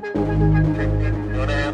노래요.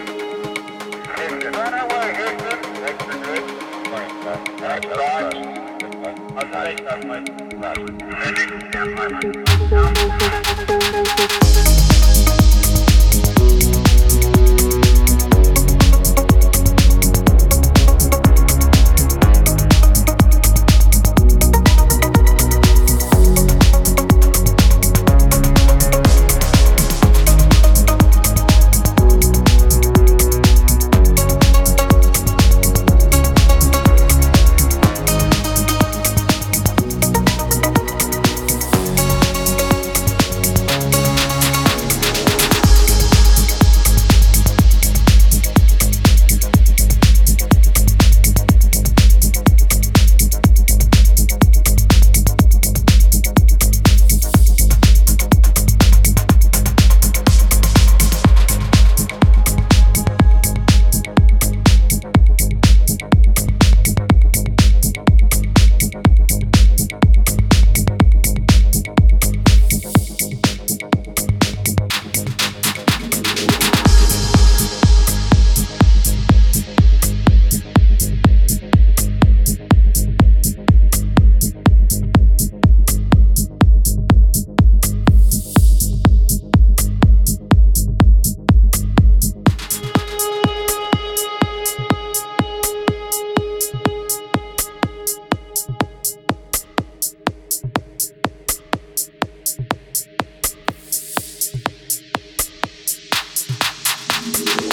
Houston. Houston. Right away, Houston. Houston, good. Right, right. I'll take that, mate. Right. Sending down my you.